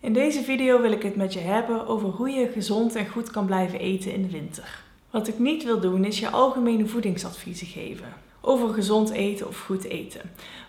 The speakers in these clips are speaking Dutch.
In deze video wil ik het met je hebben over hoe je gezond en goed kan blijven eten in de winter. Wat ik niet wil doen is je algemene voedingsadviezen geven over gezond eten of goed eten.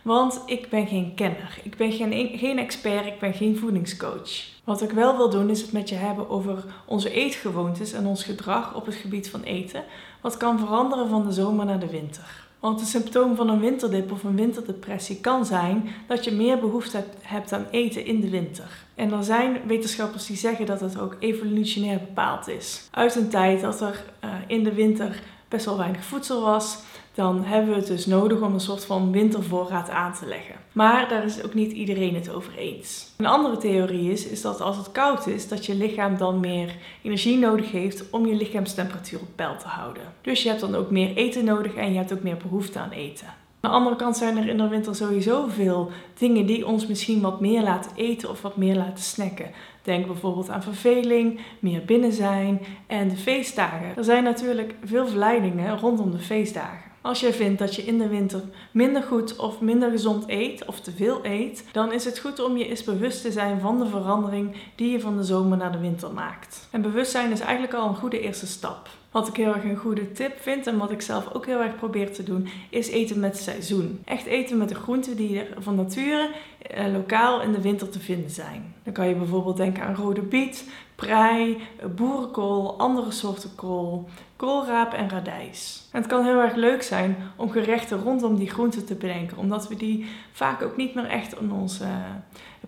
Want ik ben geen kenner, ik ben geen, geen expert, ik ben geen voedingscoach. Wat ik wel wil doen is het met je hebben over onze eetgewoontes en ons gedrag op het gebied van eten. Wat kan veranderen van de zomer naar de winter. Want een symptoom van een winterdip of een winterdepressie kan zijn dat je meer behoefte hebt aan eten in de winter. En er zijn wetenschappers die zeggen dat het ook evolutionair bepaald is. Uit een tijd dat er uh, in de winter best wel weinig voedsel was, dan hebben we het dus nodig om een soort van wintervoorraad aan te leggen. Maar daar is ook niet iedereen het over eens. Een andere theorie is, is dat als het koud is, dat je lichaam dan meer energie nodig heeft om je lichaamstemperatuur op peil te houden. Dus je hebt dan ook meer eten nodig en je hebt ook meer behoefte aan eten. Aan de andere kant zijn er in de winter sowieso veel dingen die ons misschien wat meer laten eten of wat meer laten snacken. Denk bijvoorbeeld aan verveling, meer binnen zijn en de feestdagen. Er zijn natuurlijk veel verleidingen rondom de feestdagen. Als jij vindt dat je in de winter minder goed of minder gezond eet of te veel eet, dan is het goed om je eens bewust te zijn van de verandering die je van de zomer naar de winter maakt. En bewustzijn is eigenlijk al een goede eerste stap. Wat ik heel erg een goede tip vind en wat ik zelf ook heel erg probeer te doen, is eten met seizoen. Echt eten met de groenten die er van nature eh, lokaal in de winter te vinden zijn. Dan kan je bijvoorbeeld denken aan rode biet, prei, boerenkool, andere soorten kool, koolraap en radijs. En het kan heel erg leuk zijn om gerechten rondom die groenten te bedenken, omdat we die vaak ook niet meer echt in ons uh,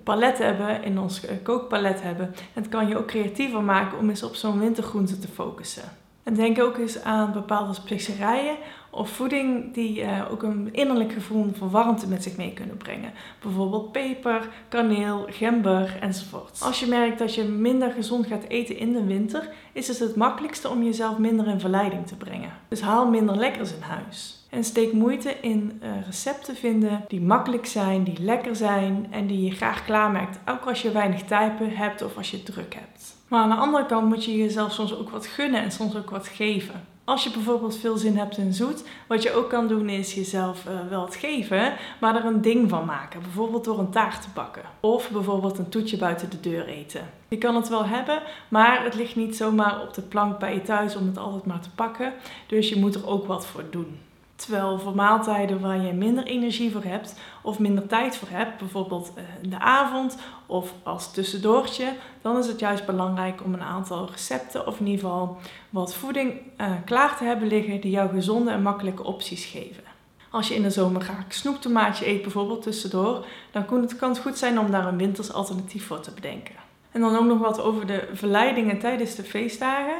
palet hebben, in ons uh, kookpalet hebben. En het kan je ook creatiever maken om eens op zo'n wintergroente te focussen. En denk ook eens aan bepaalde specerijen of voeding die uh, ook een innerlijk gevoel van warmte met zich mee kunnen brengen. Bijvoorbeeld peper, kaneel, gember enzovoort. Als je merkt dat je minder gezond gaat eten in de winter, is het het makkelijkste om jezelf minder in verleiding te brengen. Dus haal minder lekkers in huis. En steek moeite in uh, recepten vinden die makkelijk zijn, die lekker zijn en die je graag klaarmaakt. Ook als je weinig tijd hebt of als je druk hebt. Maar aan de andere kant moet je jezelf soms ook wat gunnen en soms ook wat geven. Als je bijvoorbeeld veel zin hebt in zoet, wat je ook kan doen is jezelf uh, wel het geven, maar er een ding van maken. Bijvoorbeeld door een taart te bakken. Of bijvoorbeeld een toetje buiten de deur eten. Je kan het wel hebben, maar het ligt niet zomaar op de plank bij je thuis om het altijd maar te pakken. Dus je moet er ook wat voor doen. Terwijl voor maaltijden waar je minder energie voor hebt of minder tijd voor hebt, bijvoorbeeld eh, in de avond of als tussendoortje, dan is het juist belangrijk om een aantal recepten of in ieder geval wat voeding uh, klaar te hebben liggen die jou gezonde en makkelijke opties geven. Als je in de zomer graag snoeptomaatje eet bijvoorbeeld tussendoor, dan kan het goed zijn om daar een winters alternatief voor te bedenken. En dan ook nog wat over de verleidingen tijdens de feestdagen.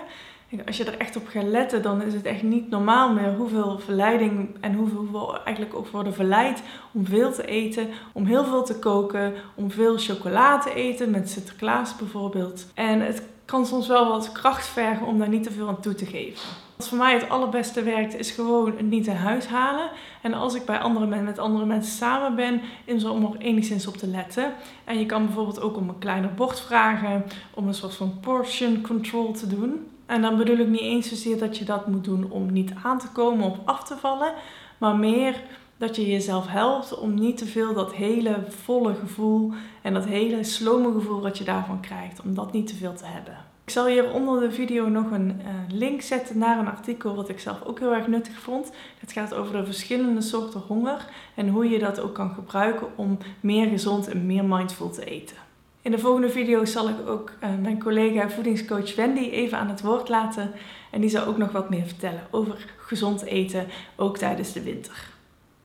Als je er echt op gaat letten, dan is het echt niet normaal meer hoeveel verleiding en hoeveel we eigenlijk ook worden verleid om veel te eten, om heel veel te koken, om veel chocola te eten, met Sinterklaas bijvoorbeeld. En het kan soms wel wat kracht vergen om daar niet te veel aan toe te geven. Wat voor mij het allerbeste werkt, is gewoon het niet in huis halen. En als ik bij andere mensen, met andere mensen samen ben, is om er enigszins op te letten. En je kan bijvoorbeeld ook om een kleiner bord vragen, om een soort van portion control te doen. En dan bedoel ik niet eens zozeer dat je dat moet doen om niet aan te komen of af te vallen, maar meer dat je jezelf helpt om niet te veel dat hele volle gevoel en dat hele slome gevoel wat je daarvan krijgt, om dat niet te veel te hebben. Ik zal hier onder de video nog een uh, link zetten naar een artikel wat ik zelf ook heel erg nuttig vond. Het gaat over de verschillende soorten honger en hoe je dat ook kan gebruiken om meer gezond en meer mindful te eten. In de volgende video zal ik ook uh, mijn collega voedingscoach Wendy even aan het woord laten. En die zal ook nog wat meer vertellen over gezond eten, ook tijdens de winter.